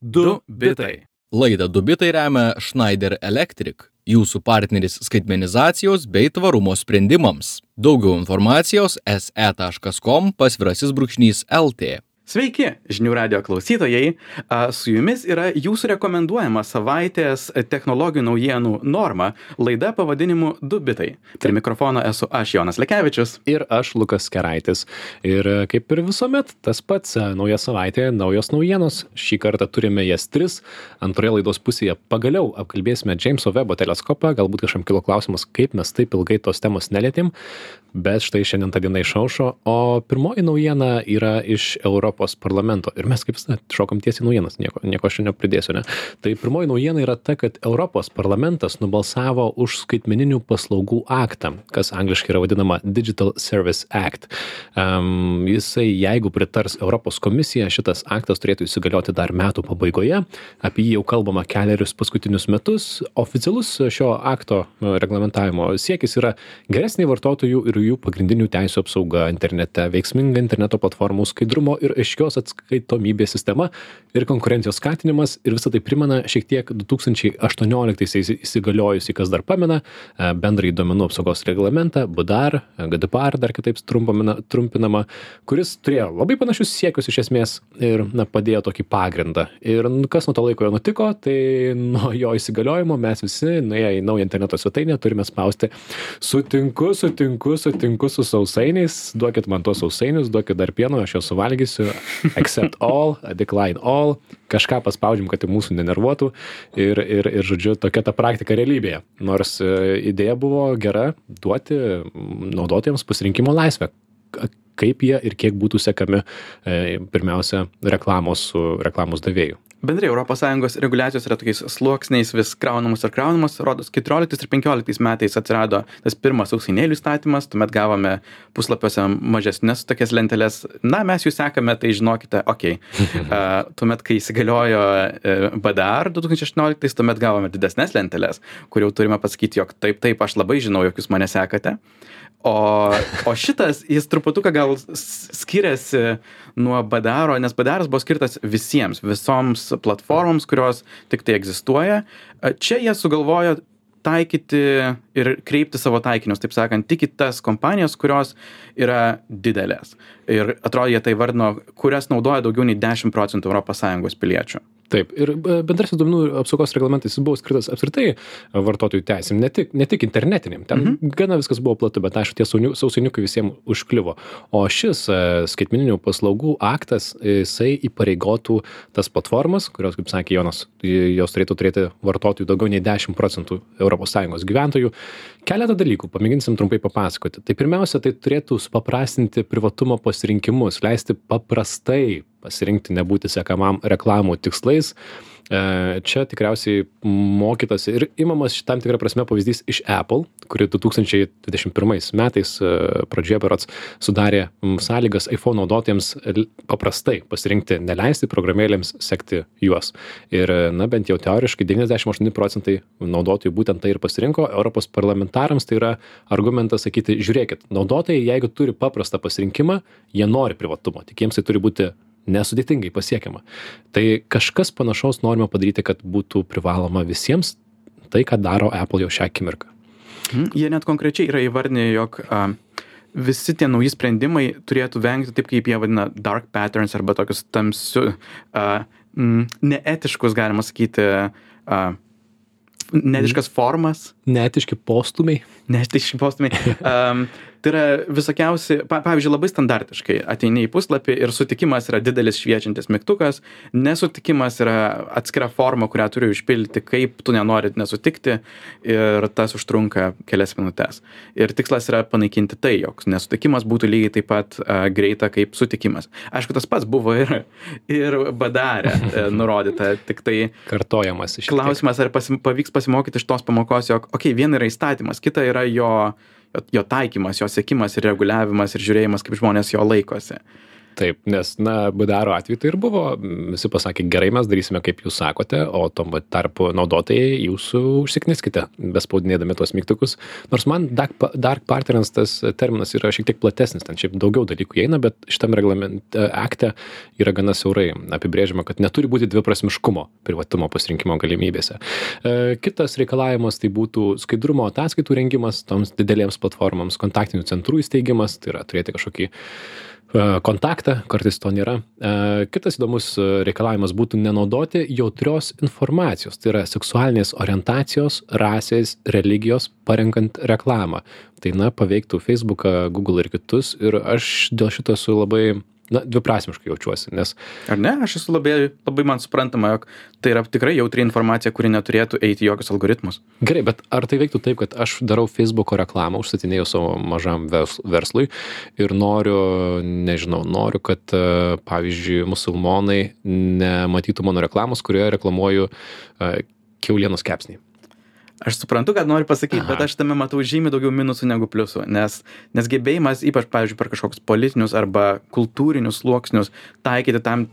Du bitai. Laidą Dubitai remia Schneider Electric, jūsų partneris skaitmenizacijos bei tvarumo sprendimams. Daugiau informacijos se.com pasvirasis brūkšnys LT. Sveiki, žinių radio klausytojai. Su jumis yra jūsų rekomenduojama savaitės technologijų naujienų norma, laida pavadinimu Du bitai. Prie mikrofono esu aš Jonas Lekevičius. ir aš Lukas Keraitis. Ir e, kaip ir visuomet, tas pats, e, nauja savaitė, naujos naujienos. Šį kartą turime jas tris. Antroje laidos pusėje pagaliau apkalbėsime Jameso Webo teleskopą. Galbūt kažkam kilo klausimas, kaip mes taip ilgai tos temos nelėtėm. Bet štai šiandien ta diena išaušo. O pirmoji naujiena yra iš Europos parlamento. Ir mes kaip visada šokam tiesiai naujienas, nieko, nieko aš čia nepridėsiu. Ne? Tai pirmoji naujiena yra ta, kad Europos parlamentas nubalsavo už skaitmeninių paslaugų aktą, kas angliškai yra vadinama Digital Service Act. Um, jisai, jeigu pritars Europos komisija, šitas aktas turėtų įsigalioti dar metų pabaigoje. Apie jį jau kalbama keliarius paskutinius metus. Oficialus šio akto e, reglamentavimo siekis yra geresnė vartotojų ir jų pagrindinių teisų apsauga internete, veiksminga interneto platformų skaidrumo ir aiškios atskaitomybės sistema ir konkurencijos skatinimas. Ir visą tai primena šiek tiek 2018 įsigaliojusį, kas dar pamena, e, bendrąjį duomenų apsaugos reglamentą, BUDAR, GDPR dar kitaip trumpinama, kuris turėjo labai panašius siekius iš esmės ir na, padėjo tokį pagrindą. Ir kas nuo to laiko jau nutiko, tai nuo jo įsigaliojimo mes visi, nuėję į naują interneto svetainę, turime spausti sutinku, sutinku, sutinku su sausainiais, duokit man tuos sausainius, duokit dar pieno, aš juos suvalgysiu, accept all, decline all, kažką paspaudžiam, kad tai mūsų nenervuotų ir, ir, ir žodžiu, tokia ta praktika realybėje. Nors e, idėja buvo gera duoti naudotojams pasirinkimo laisvę kaip jie ir kiek būtų sekami e, pirmiausia reklamos reklamos davėju. Bendrai ES reguliacijos yra tokiais sluoksniais vis kraunamos ir kraunamos. Rodos, 14 ir 15 metais atsirado tas pirmas ausinėlių įstatymas, tuomet gavome puslapiuose mažesnės tokias lenteles. Na, mes jų sekame, tai žinokite, okei. Uh, tuomet, kai įsigaliojo uh, BDR 2016, tuomet gavome didesnės lenteles, kur jau turime pasakyti, jog taip, taip, aš labai žinau, jog jūs mane sekate. O, o šitas, jis truputuką gal skiriasi nuo BDR, nes BDR buvo skirtas visiems, visoms platformoms, kurios tik tai egzistuoja. Čia jie sugalvojo taikyti ir kreipti savo taikinius, taip sakant, tik į tas kompanijas, kurios yra didelės. Ir atrodo, jie tai vardino, kurias naudoja daugiau nei 10 procentų ES piliečių. Taip, ir e, bendrasis duomenų apsaugos reglamentas buvo skirtas apskritai vartotojų teisėm, ne tik, ne tik internetiniam. Ten mhm. gana viskas buvo platu, bet aišku, tie sausainiukai visiems užkliuvo. O šis e, skaitmeninių paslaugų aktas, jisai įpareigotų tas platformas, kurios, kaip sakė Jonas, jos turėtų turėti vartotojų daugiau nei 10 procentų ES gyventojų. Keletą dalykų, pamėginsim trumpai papasakoti. Tai pirmiausia, tai turėtų supaprastinti privatumo pasirinkimus, leisti paprastai pasirinkti nebūti sekamam reklamų tikslais. E, Čia tikriausiai mokytasi ir imamas šitam tikrą prasme pavyzdys iš Apple, kuri 2021 metais e, pradžioje berots sudarė sąlygas iPhone naudotojams paprastai pasirinkti, neleisti programėlėms sekti juos. Ir, e, na, bent jau teoriškai 98 procentai naudotojų būtent tai ir pasirinko. Europos parlamentarams tai yra argumentas sakyti, žiūrėkit, naudotojai, jeigu turi paprastą pasirinkimą, jie nori privatumo, tik jiems tai turi būti nesudėtingai pasiekiama. Tai kažkas panašaus norime padaryti, kad būtų privaloma visiems tai, ką daro Apple jau šią akimirką. Mhm. Jie net konkrečiai yra įvardinę, jog a, visi tie nauji sprendimai turėtų vengti taip, kaip jie vadina dark patterns arba tokius tamsius, mm, neetiškus, galima sakyti, a, neetiškas formas. Neetiški postumiai. Neetiški postumiai. Um, tai yra visokiausi, pa, pavyzdžiui, labai standartiškai ateini į puslapį ir sutikimas yra didelis šviečiantis mygtukas, nesutikimas yra atskira forma, kurią turi užpildyti, kaip tu nenorit nesutikti ir tas užtrunka kelias minutės. Ir tikslas yra panaikinti tai, jog nesutikimas būtų lygiai taip pat uh, greita kaip sutikimas. Aišku, tas pats buvo ir, ir badarė uh, nurodyta, tik tai Kartojamas iš Klausimas, ar pasim, pavyks pasimokyti iš tos pamokos, jog, okei, okay, viena yra įstatymas, kita yra jo, jo, taikymas, jo sėkimas ir reguliavimas ir žiūrėjimas, kaip žmonės jo laikosi. Taip nes na bdaro atveju tai ir buvo. Visi pasakė gerai mes darysime kaip jūs sakote o tuo tarpu naudotojai jūsų užsikniskite bespaudinėdami tuos mygtukus. Nors man dak dark partneriams tas terminas yra šiek tiek platesnis ten šiaip daugiau dalykų įeina bet šitam reglamente akte yra gana siaurai apibrėžiama kad neturi būti dviprasmiškumo privatumo pasirinkimo galimybėse. E, kitas reikalavimas tai būtų skaidrumo ataskaitų rengimas toms didelėms platformoms kontaktinių centrų įsteigimas tai yra turėti kažkokį kontaktą, kartais to nėra. E, kitas įdomus reikalavimas būtų nenaudoti jautrios informacijos, tai yra seksualinės orientacijos, rasės, religijos, parenkant reklamą. Tai na, paveiktų Facebooką, Google ir kitus ir aš dėl šito esu labai na dviprasmiškai jaučiuosi nes ar ne? Aš esu labai labai man suprantama jog tai yra tikrai jautri informacija kuri neturėtų eiti jokius algoritmus. Gerai bet ar tai veiktų taip kad aš darau feisbuko reklamą užsakinėju savo mažam vers verslui ir noriu nežinau noriu kad e, pavyzdžiui musulmonai nematytų mano reklamos kurioje reklamuoju e, kiaulienos kepsnį aš suprantu ką nori pasakyt bet aš tame matau žymiai daugiau minusų negu pliusų nes nes gebėjimas ypač pavyzdžiui per kažkokius politinius arba kultūrinius sluoksnius taikyti tam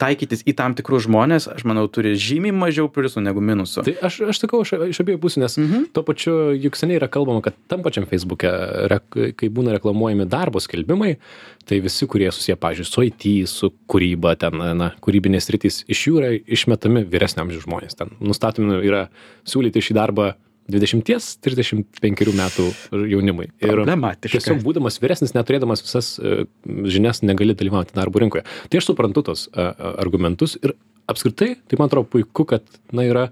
taikytis į tam tikrus žmones aš manau turi žymiai mažiau pliusų negu minusų tai aš aš sakau aš iš abiejų pusių nes Mhm. tuo pačiu juk seniai yra kalbama kad tam pačiam feisbuke rek kai būna reklamuojami darbo skelbimai tai visi kurie susiję pavyzdžiui su it su kūryba ten na kūrybinės sritys iš jų yra išmetami vyresnio amžiaus žmonės ten nustatomi yra siūlyti šį darbą dvidešimties trisdešim penkerių metų jaunimui. Ir tiesiog būdamas vyresnis neturėdamas visas e, žinias negali dalyvauti darbo rinkoje. Tai aš suprantu tuos a, a, argumentus ir apskritai tai man atrodo puiku kad na yra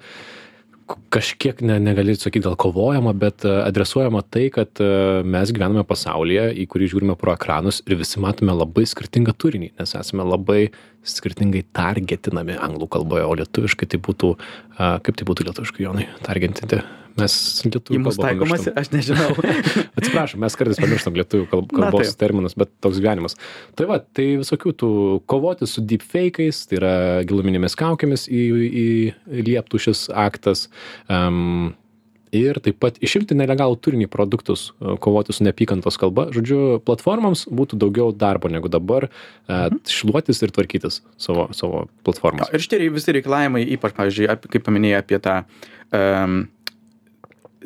kažkiek ne negali sakyt gal kovojama bet a, adresuojama tai kad mes gyvename pasaulyje į kurį žiūrime pro ekranus ir visi matome labai skirtingą turinį nes esame labai skirtingai targetinami anglų kalboje o lietuviškai tai būtų kaip tai būtų lietuviškai jonai targetinti mes lietuvių kalbą taikomasi aš nežinau Atsiprašom, mes kartais pamirštam lietuvių kalb, Na, kalbos taip. terminus, bet toks gyvenimas. Tai va, tai visokių tų kovoti su deepfake'ais, tai yra giluminėmis kaukėmis į, į, į lieptų šis aktas. Um, Ir taip pat išimti nelegalų turinį produktus, e, kovoti su neapykantos kalba. Žodžiu, platformoms būtų daugiau darbo negu dabar mhm. šluotis ir tvarkytis savo, savo Jo, platformas. ir šitie visi reikalavimai ypač pavyzdžiui ap- kaip paminėjai apie tą um,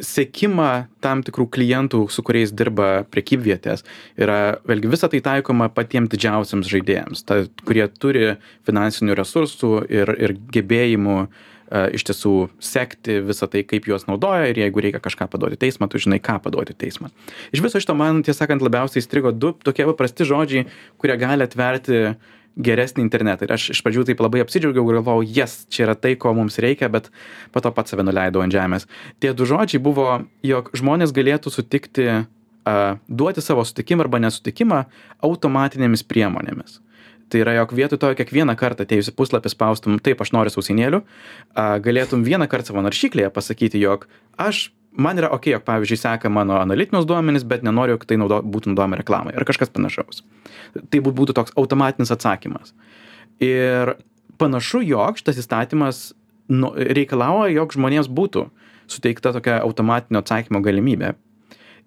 sekimą tam tikrų klientų su kuriais dirba prekybvietės yra vėlgi visa tai taikoma patiem didžiausiems žaidėjams ta kurie turi finansinių resursų ir ir gebėjimų a, iš tiesų sekti visą tai kaip juos naudoja ir jeigu reikia kažką paduoti teismą tu žinai ką paduoti teismą. Iš viso šito man tiesą sakant labiausiai įstrigo du tokie paprasti žodžiai kurie gali atverti geresnį internetą. Ir aš iš pradžių taip labai apsidžiaugiau ir galvojau jes čia yra tai ko mums reikia bet po to pats save nuleidau ant žemės. Tie du žodžiai buvo jog žmonės galėtų sutikti a, duoti savo sutikimą arba nesutikimą automatinėmis priemonėmis tai yra jog vietoj to kiekvieną kartą atėjus į puslapį spaustum taip aš noriu sausainėlių a, galėtum vienąkart savo naršyklėje pasakyti jog aš man yra okei jog pavyzdžiui seka mano analitinius duomenis bet nenoriu jog tai naudo būtų naudojama reklamai ar kažkas panašaus. Tai būt- būtų toks automatinis atsakymas. Ir panašu jog šitas įstatymas nu reikalauja jog žmonėms būtų suteikta tokia automatinio atsakymo galimybė.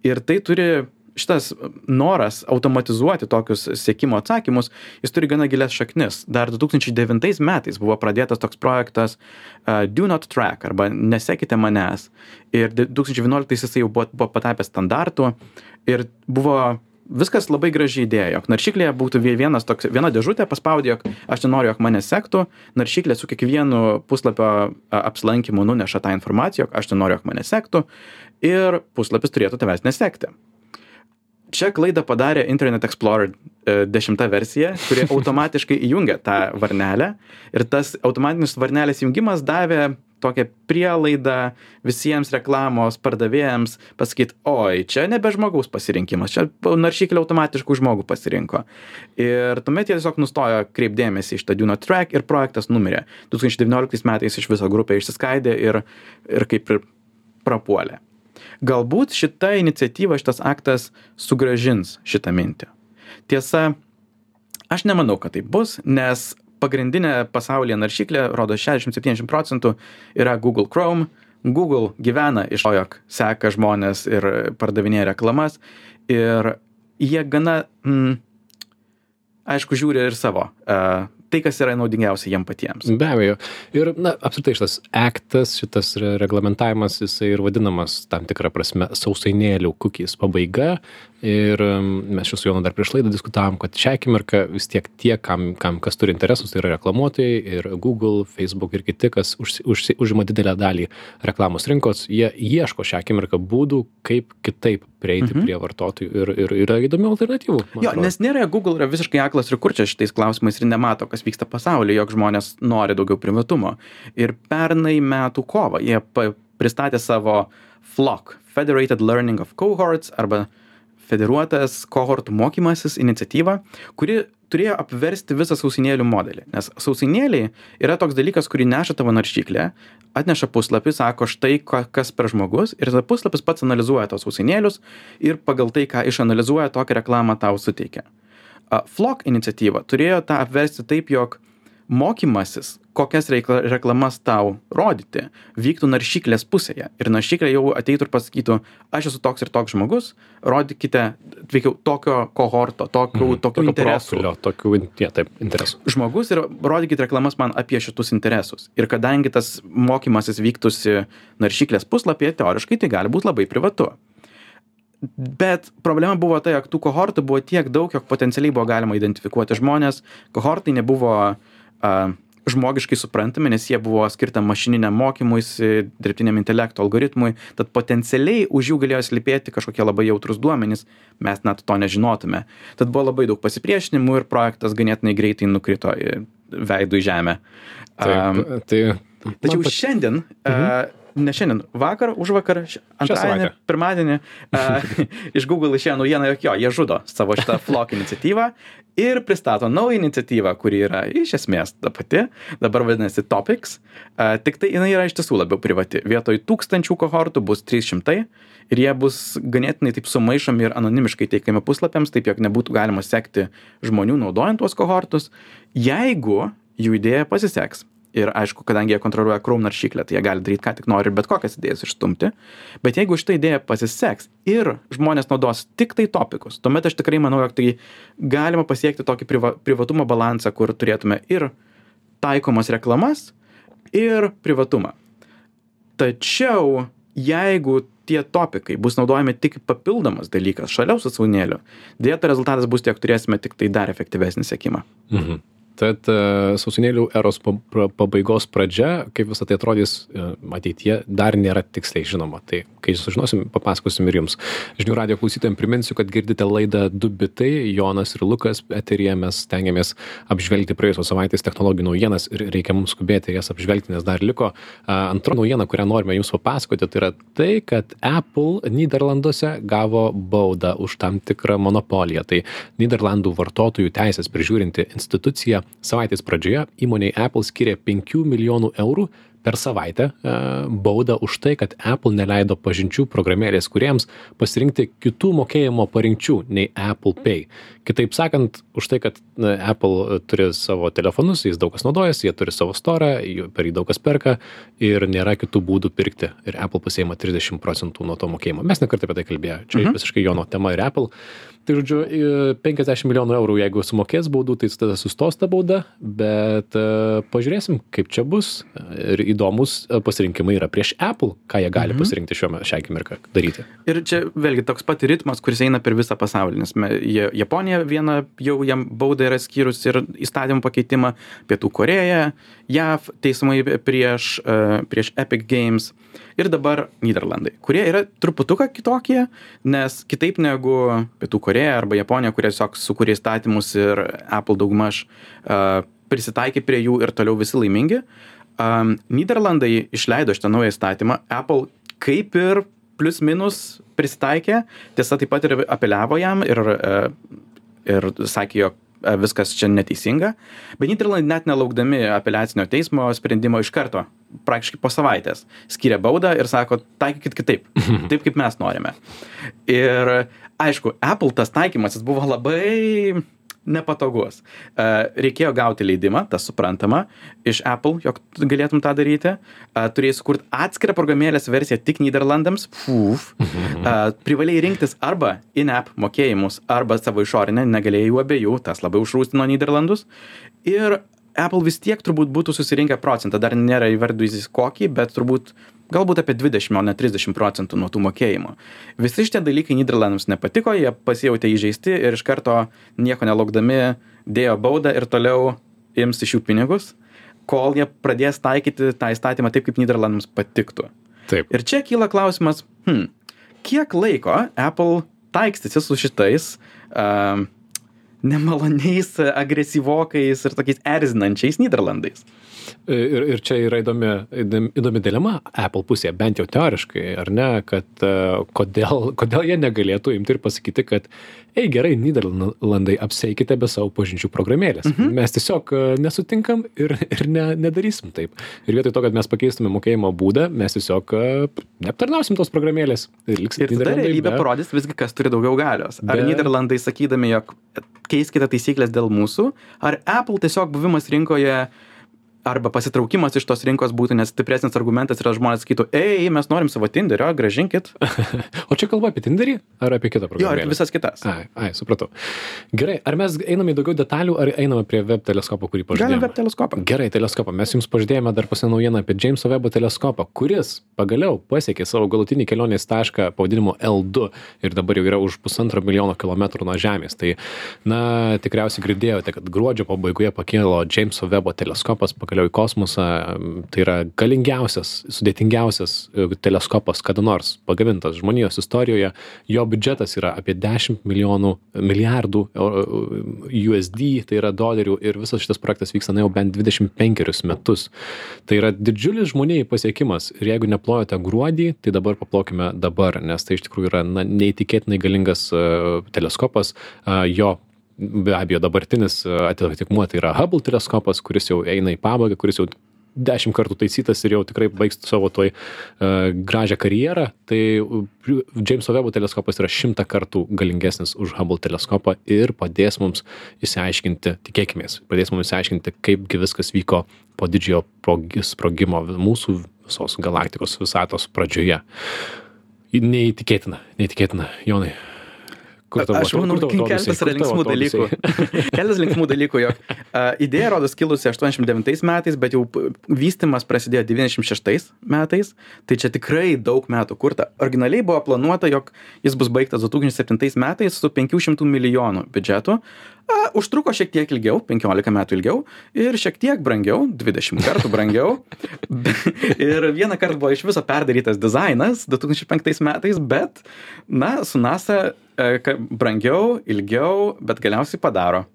Ir tai turi šitas noras automatizuoti tokius sekimo atsakymus jis turi gana gilias šaknis. Dar du tūkstančiai devintais metais buvo pradėtas toks projektas a, do not track arba nesekite manęs. Ir du tūkstančiai vienuoliktais jisai jau buvo buvo patapęs standartu. Ir buvo viskas labai graži idėja jog naršyklėje būtų vie vienas toks viena dėžutė paspaudi jog aš nenoriu jog mane sektų. Naršyklė su kiekvienu puslapio a, apsilankymu nuneša tą informaciją jog aš nenoriu jog mane sektų. Ir puslapis turėtų tavęs nesekti čia klaidą padarė internet explorer e, dešimta versija kuri automatiškai įjungia tą varnelę. Ir tas automatinis varnelės įjungimas davė tokią prielaidą visiems reklamos pardavėjams pasakyt oi čia nebe žmogaus pasirinkimas čia naršyklė automatiškai už žmogų pasirinko. Ir tuomet jie tiesiog nustojo šitą do not track ir projektas numirė. Du tūkstančiai devynioliktais metais iš viso grupė išsiskaidė ir ir kaip ir prapuolė galbūt šita iniciatyva šitas aktas sugrąžins šitą mintį. Tiesa aš nemanau kad taip bus nes pagrindinė pasaulyje naršyklė rodo šešiasdešim septyniasdešim procentų yra google chrome. Google gyvena iš to jog seka žmones ir pardavinėja reklamas ir jie gana mm, aišku, žiūri ir savo, uh, tai, kas yra naudingiausia jiem patiems. Be abejo. Ir, na, apskritai šitas aktas, šitas reglamentavimas, jisai ir vadinamas tam tikrą prasme sausainėlių cookies pabaiga. Ir mes čia su Jonu dar prieš laidą diskutavom, kad šią akimirką vis tiek tie, kam, kam kas turi interesus, tai yra reklamuotojai ir Google, Facebook ir kiti, kas už, už, užima didelę dalį reklamos rinkos, jie ieško šią akimirką būdų, kaip kitaip prieiti mhm. prie vartotojų ir, ir yra įdomių alternatyvų. Jo, atrodo. nes nėra Google yra visiškai aklas ir kurčia šitais klausimais ir nemato, kas vyksta pasaulyje, jog žmonės nori daugiau privatumo. Ir pernai metų kovą jie pristatė savo FLOC, Federated Learning of Cohorts arba federuotas kohortų mokymasis iniciatyva, kuri turėjo apversti visą sausinėlių modelį. Nes sausinėliai yra toks dalykas, kurį neša tavo naršyklė, atneša puslapį, sako štai kas per žmogus ir tada puslapis pats analizuoja tos sausinėlius ir pagal tai, ką išanalizuoja, tokią reklamą tau suteikia. Flock iniciatyva turėjo tą apversti taip, jog mokymasis kokias reikla reklamas tau rodyti vyktų naršyklės pusėje. Ir naršyklė jau ateitų ir pasakytų aš esu toks ir toks žmogus rodykite veikiau tokio kohorto tokių mhm. tokių interesų profilio, tokių ja, taip, interesų. žmogus ir rodykit reklamas man apie šitus interesus. Ir kadangi tas mokymasis vyktųsi naršyklės puslapyje teoriškai tai gali būt labai privatu. Bet problema buvo ta jog tų kohortų buvo tiek daug jog potencialiai buvo galima identifikuoti žmones kohortai nebuvo a, žmogiškai suprantami, nes jie buvo skirta mašininiam mokymuisi, dirbtiniam intelekto algoritmui, tad potencialiai už jų galėjo slypėti kažkokie labai jautrus duomenys, mes net to nežinotume. Tad buvo labai daug pasipriešinimų ir projektas ganėtinai greitai nukrito į veidų į žemę. Taip, um, tai, tačiau pat... šiandien mhm. uh, ne šiandien, vakar, už vakar, antradienį, pirmadienį uh, iš Google išėjo naujiena, jog jo, jie žudo savo šitą Flock iniciatyvą ir pristato naują iniciatyvą, kuri yra iš esmės ta pati, dabar vadinasi Topics, uh, tik tai jinai yra iš tiesų labiau privati. Vietoj tūkstančių kohortų bus 300 ir jie bus ganėtinai taip sumaišomi ir anonimiškai teikiami puslapiams, taip jog nebūtų galima sekti žmonių naudojant tuos kohortus. Jeigu jų idėja pasiseks, ir aišku kadangi jie kontroliuoja chrome naršyklę tai jie gali daryt ką tik nori ir bet kokias idėjas išstumti. Bet jeigu šita idėja pasiseks ir žmonės naudos tiktai topikus tuomet aš tikrai manau jog tai galima pasiekti tokį priva privatumo balansą kur turėtume ir taikomas reklamas ir privatumą. Tačiau jeigu tie topikai bus naudojami tik papildomas dalykas šalia sausainėlių deja to rezultatas bus tiek turėsime tiktai dar efektyvesnį sekimą mhm tad e, sausainėlių eros pabaigos pradžia kaip visa tai atrodys e, ateityje dar nėra tiksliai žinoma. Tai kai sužinosim papasakosim ir jums. Žinių radijo klausytojam priminsiu kad girdite laidą du bitai. Jonas ir lukas eteryje mes stengiamės apžvelgti praėjusios savaitės technologijų naujienas ir reikia mums skubėti jas apžvelgti nes dar liko antra naujiena kurią norime jums papasakoti tai yra tai kad apple nyderlanduose gavo baudą už tam tikrą monopoliją. Tai nyderlandų vartotojų teises prižiūrinti institucija savaitės pradžioje įmonei apple skyrė penkių milijonų eurų per savaitę e, baudą už tai, kad Apple neleido pažinčių programėlės kuriems pasirinkti kitų mokėjimo parinkčių nei Apple Pay. Kitaip sakant, už tai, kad Apple turi savo telefonus, jis daug kas naudojasi, jie turi savo storą, per jį daug kas perka ir nėra kitų būdų pirkti. Ir Apple pasieima 30 procentų nuo to mokėjimo. Mes nekartą apie tai kalbėjome. Čia mhm. visiškai Jono tema ir Apple. Tai žodžiu, 50 milijonų eurų, jeigu sumokės baudų, tai tada sustos ta bauda, bet uh, pažiūrėsim, kaip čia bus. Ir įdomus e, pasirinkimai yra prieš Apple, ką jie gali mhm. pasirinkti šiuo šią akimirką daryti. Ir čia vėlgi toks pat ritmas, kuris eina per visą pasaulį, nes Japonija viena jau jam baudą yra skyrus ir įstatymų pakeitimą, Pietų Koreja, JAV teismai prieš, uh, prieš Epic Games ir dabar Niderlandai, kurie yra truputuką kitokie, nes kitaip negu Pietų Koreja arba Japonija, kurie tiesiog sukūrė įstatymus ir Apple daugmaž uh, prisitaikė prie jų ir toliau visi laimingi. Um, Niderlandai išleido šitą naują įstatymą, Apple kaip ir plus minus prisitaikė, tiesa taip pat ir apeliavo jam ir, e, ir sakė, jog e, viskas čia neteisinga, bet Niderlandai net nelaukdami apeliacinio teismo sprendimo iš karto, praktiškai po savaitės, skiria baudą ir sako, taikykit kitaip, taip kaip mes norime. Ir aišku, Apple tas taikymas buvo labai nepatogus. E, reikėjo gauti leidimą, tas suprantama, iš Apple, jog tu galėtum tą daryti. E, turėjai sukurti atskirą programėlės versiją tik Niderlandams. Fuf. E, privalėjai rinktis arba in-app mokėjimus, arba savo išorinę, negalėjai jų abiejų, tas labai užrūstino Niderlandus. Ir Apple vis tiek turbūt būtų susirinkę procentą, dar nėra įvardusis kokį, bet turbūt galbūt apie 20, o ne 30 procentų nuo tų mokėjimų. Visi šitie dalykai Niderlandams nepatiko, jie pasijautė įžeisti ir iš karto nieko nelaukdami dėjo baudą ir toliau ims iš jų pinigus, kol jie pradės taikyti tą įstatymą taip, kaip Niderlandams patiktų. Taip. Ir čia kyla klausimas, hmm, kiek laiko Apple taikstysi su šitais uh, nemaloniais, agresyvokais ir tokiais erzinančiais Niderlandais? Ir, ir čia yra įdomi, įdomi, dilema Apple pusėje, bent jau teoriškai, ar ne, kad uh, kodėl, kodėl jie negalėtų imti ir pasakyti, kad, ei gerai, Niderlandai apseikite be savo pažinčių programėlės. Mhm. Mes tiesiog uh, nesutinkam ir, ir ne, nedarysim taip. Ir vietoj to, kad mes pakeistume mokėjimo būdą, mes tiesiog uh, neaptarnausim tos programėlės. Ir, ir tada realybė be... parodys visgi, kas turi daugiau galios. Ar be... Niderlandai sakydami, jog keiskite taisyklės dėl mūsų, ar Apple tiesiog buvimas rinkoje arba pasitraukimas iš tos rinkos būtų nes stipresnis argumentas yra žmonės sakytų ei mes norim savo tinderio grąžinkit o čia kalba apie tinderį ar apie kitą programėlę? jo visas kitas. Ai ai supratau. Gerai ar mes einame į daugiau detalių ar einame prie web teleskopo kurį pažadėjome? Galim web teleskopą. Gerai teleskopą mes jums pažadėjome dar paskutinę naujieną apie džeimso vebo teleskopą kuris pagaliau pasiekė savo galutinį kelionės tašką pavadinimu L2 ir dabar jau yra už pusantro milijono kilometrų nuo Žemės. Tai, na, tikriausiai girdėjote, kad gruodžio pabaigoje pakėlo Jameso Webo teleskopas pagaliau pagaliau į kosmosą tai yra galingiausias sudėtingiausias e, teleskopas kada nors pagamintas žmonijos istorijoje. Jo biudžetas yra apie dešimt milijonų milijardų USD tai yra dolerių ir visas šitas projektas vyksta na jau bent dvidešimt penkerius metus. Tai yra didžiulis žmonijai pasiekimas ir jeigu neplojote gruodį tai dabar paplokime dabar nes tai iš tikrųjų yra na neįtikėtinai galingas e, teleskopas jo be abejo dabartinis e, atitikmuo tai yra Hubble teleskopas, kuris jau eina į pabaigą, kuris jau dešimt kartų taisytas ir jau tikrai baigs savo toj uh, gražią karjerą, tai Jameso Webo teleskopas yra šimtą kartų galingesnis už Hubble teleskopą ir padės mums įsiaiškinti, tikėkime, padės mums įsiaiškinti, kaipgi viskas vyko po didžiojo sprogimo mūsų visos galaktikos visatos pradžioje. Neįtikėtina, neįtikėtina, Jonai. Kur tavo, Aš manau, keletas yra linksmų dalykų. keletas linksmų dalykų, jog uh, idėja rodos kilusi 89 metais, bet jau vystimas prasidėjo 96 metais, tai čia tikrai daug metų kurta. Originaliai buvo planuota, jog jis bus baigtas 2007 metais su 500 milijonų biudžetu. A, užtruko šiek tiek ilgiau, 15 metų ilgiau ir šiek tiek brangiau, 20 kartų brangiau. ir vieną kartą buvo iš viso perdarytas dizainas 2005 metais, bet, na, su NASA E, brangiau, ilgiau, bet galiausiai padaro.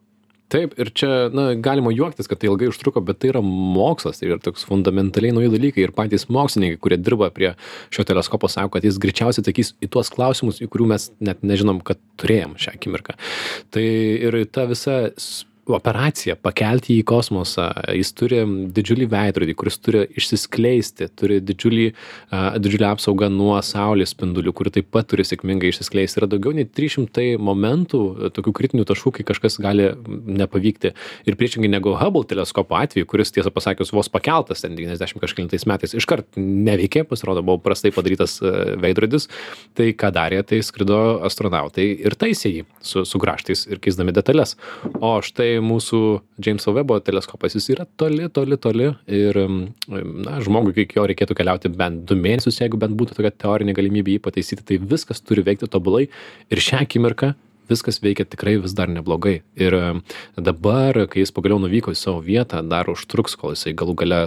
Taip, ir čia, na, galima juoktis, kad tai ilgai užtruko, bet tai yra mokslas, tai yra toks fundamentaliai nauji dalykai ir patys mokslininkai, kurie dirba prie šio teleskopo, sako, kad jis greičiausiai atsakys į tuos klausimus, į kurių mes net nežinom, kad turėjom šią akimirką. Tai ir ta visa operacija pakelti jį į kosmosą. Jis turi didžiulį veidrodį kuris turi išsiskleisti turi didžiulį a didžiulę apsaugą nuo saulės spindulių kuri taip pat turi sėkmingai išsiskleisti. Yra daugiau nei trys šimtai momentų tokių kritinių taškų kai kažkas gali nepavykti. Ir priešingai negu hubble teleskopo atveju kuris tiesą pasakius vos pakeltas ten devyniasdešim kažkelintais metais iškart neveikė pasirodo buvo prastai padarytas veidrodis tai ką darė tai skrido astronautai ir taisė jį su su grąžtais ir keisdami detales o štai mūsų džeimso vebo teleskopas jis yra toli toli toli ir na žmogui iki jo reikėtų keliauti bent du mėnesius jeigu bent būtų tokia teorinė galimybė jį pataisyti tai viskas turi veikti tobulai ir šią akimirką viskas veikia tikrai vis dar neblogai. Ir dabar kai jis pagaliau nuvyko į savo vietą dar užtruks kol jisai galų gale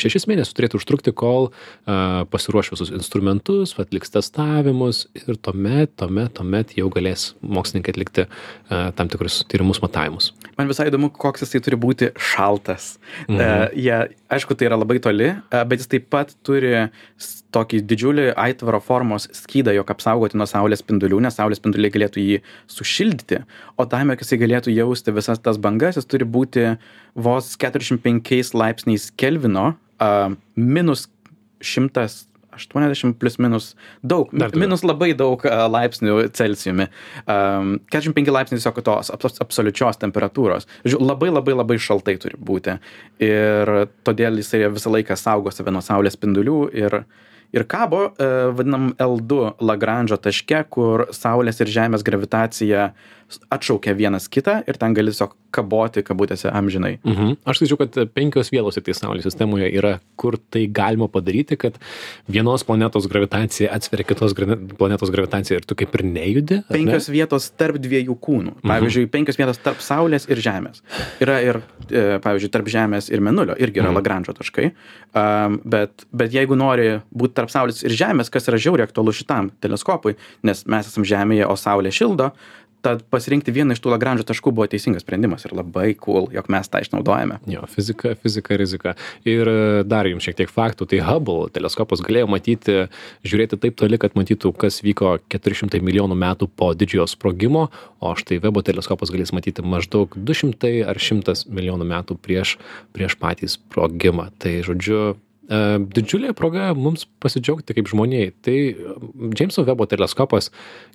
šešis mėnesius turėtų užtrukti, kol uh, pasiruoš visus instrumentus, atliks testavimus ir tuomet, tuomet, tuomet jau galės mokslininkai atlikti uh, tam tikrus tyrimus matavimus. Man visai įdomu, koks jisai turi būti šaltas. Mhm. Uh, jie, aišku, tai yra labai toli, uh, bet jis taip pat turi tokį didžiulį aitvaro formos skydą, jog apsaugoti nuo saulės spindulių, nes saulės spinduliai galėtų jį sušildyti, o tam, kad jisai galėtų jausti visas tas bangas, jis turi būti vos 45 laipsniais Kelvino, uh, minus 100 aštuoniasdešim plius minus daug Dar minus labai daug a, laipsnių Am, keturiasdešim penki laipsniai tiesiog tos abs- absoliučios temperatūros. Žodžiu labai labai labai šaltai turi būti. Ir todėl jisai visą laiką saugo save nuo saulės spindulių ir ir kabo e, vadinam L2 Lagranžo taške, kur Saulės ir Žemės gravitacija atšaukia vienas kitą ir ten gali tiesiog kaboti kabutėse amžinai. Mhm. Aš skaičiau, kad penkios vietos tik tai Saulės sistemoje yra, kur tai galima padaryti, kad vienos planetos gravitacija atsveria kitos gra- planetos gravitaciją ir tu kaip ir nejudi. ar ne? Penkios vietos tarp dviejų kūnų. Pavyzdžiui, penkios vietos tarp Saulės ir Žemės. Yra ir, e, pavyzdžiui, tarp Žemės ir Menulio irgi yra Lagranžo taškai. Um, bet, bet jeigu nori būti tarp Saulės ir Žemės, kas yra žiauriai aktualu šitam teleskopui, nes mes esame Žemėje, o Saulė šildo, tad pasirinkti vieną iš tų Lagranžo taškų buvo teisingas sprendimas ir labai cool, jog mes tą išnaudojame. Jo, fizika, fizika, rizika. Ir e, dar jums šiek tiek faktų. Tai Hubble teleskopas galėjo matyti, žiūrėti taip toli, kad matytų, kas vyko 400 milijonų metų po didžiojo sprogimo, o štai Webo teleskopas galės matyti maždaug 200 ar 100 milijonų metų prieš, prieš patį sprogimą. Tai žodžiu, didžiulė proga mums pasidžiaugti kaip žmoniai. Tai Jameso Webo teleskopas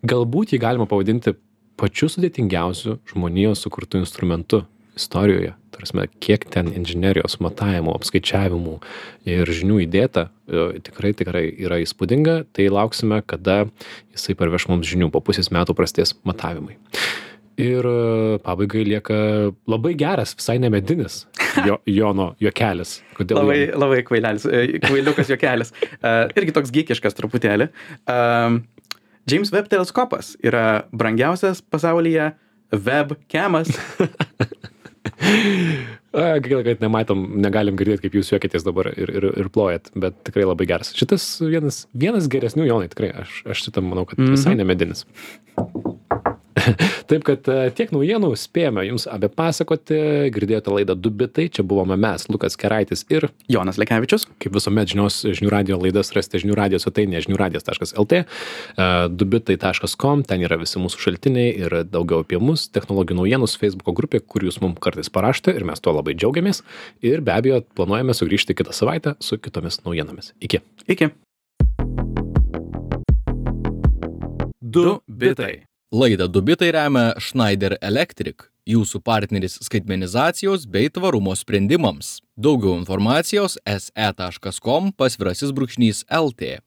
galbūt jį galima pavadinti pačiu sudėtingiausiu žmonijos sukurtu instrumentu istorijoje. Tarsi, kiek ten inžinerijos matavimų, apskaičiavimų ir žinių įdėta, e, tikrai, tikrai yra įspūdinga. Tai lauksime, kada jisai parveš mums žinių. Po pusės metų prasidės matavimai. Ir e, pabaigai lieka labai geras, visai nemedinis jo, Jono juokelis. Kodėl? Labai, Jonai? labai kvailelis, e, kvailiukas juokelis. Uh, irgi toks gykiškas truputėlį. Um, James Webb teleskopas yra brangiausias pasaulyje webcamas. A, Gaila, kad nematom, negalim girdėti, kaip jūs juokitės dabar ir, ir, ir plojat, bet tikrai labai geras. Šitas vienas, vienas geresnių jaunai, tikrai, aš, aš šitą manau, kad visai nemedinis. Taip, kad e, tiek naujienų spėjome jums apie pasakoti, girdėjote laidą Dubitai, čia buvome mes, Lukas Keraitis ir, Jonas Lekevičius. kaip visuomet, žinios žinių radio laidas rasite žinių radio svetainėje žiniųradijas.lt, e, dubitai.com, ten yra visi mūsų šaltiniai ir daugiau apie mus, technologijų naujienus, Facebook grupė, kur jūs mums kartais parašote ir mes tuo labai džiaugiamės. Ir be abejo, planuojame sugrįžti kitą savaitę su kitomis naujienomis. Iki. Iki. Du bitai. Laidą Dubitai remia Schneider Electric, jūsų partneris skaitmenizacijos bei tvarumo sprendimams. Daugiau informacijos se.com pasvirasis brūkšnys LT.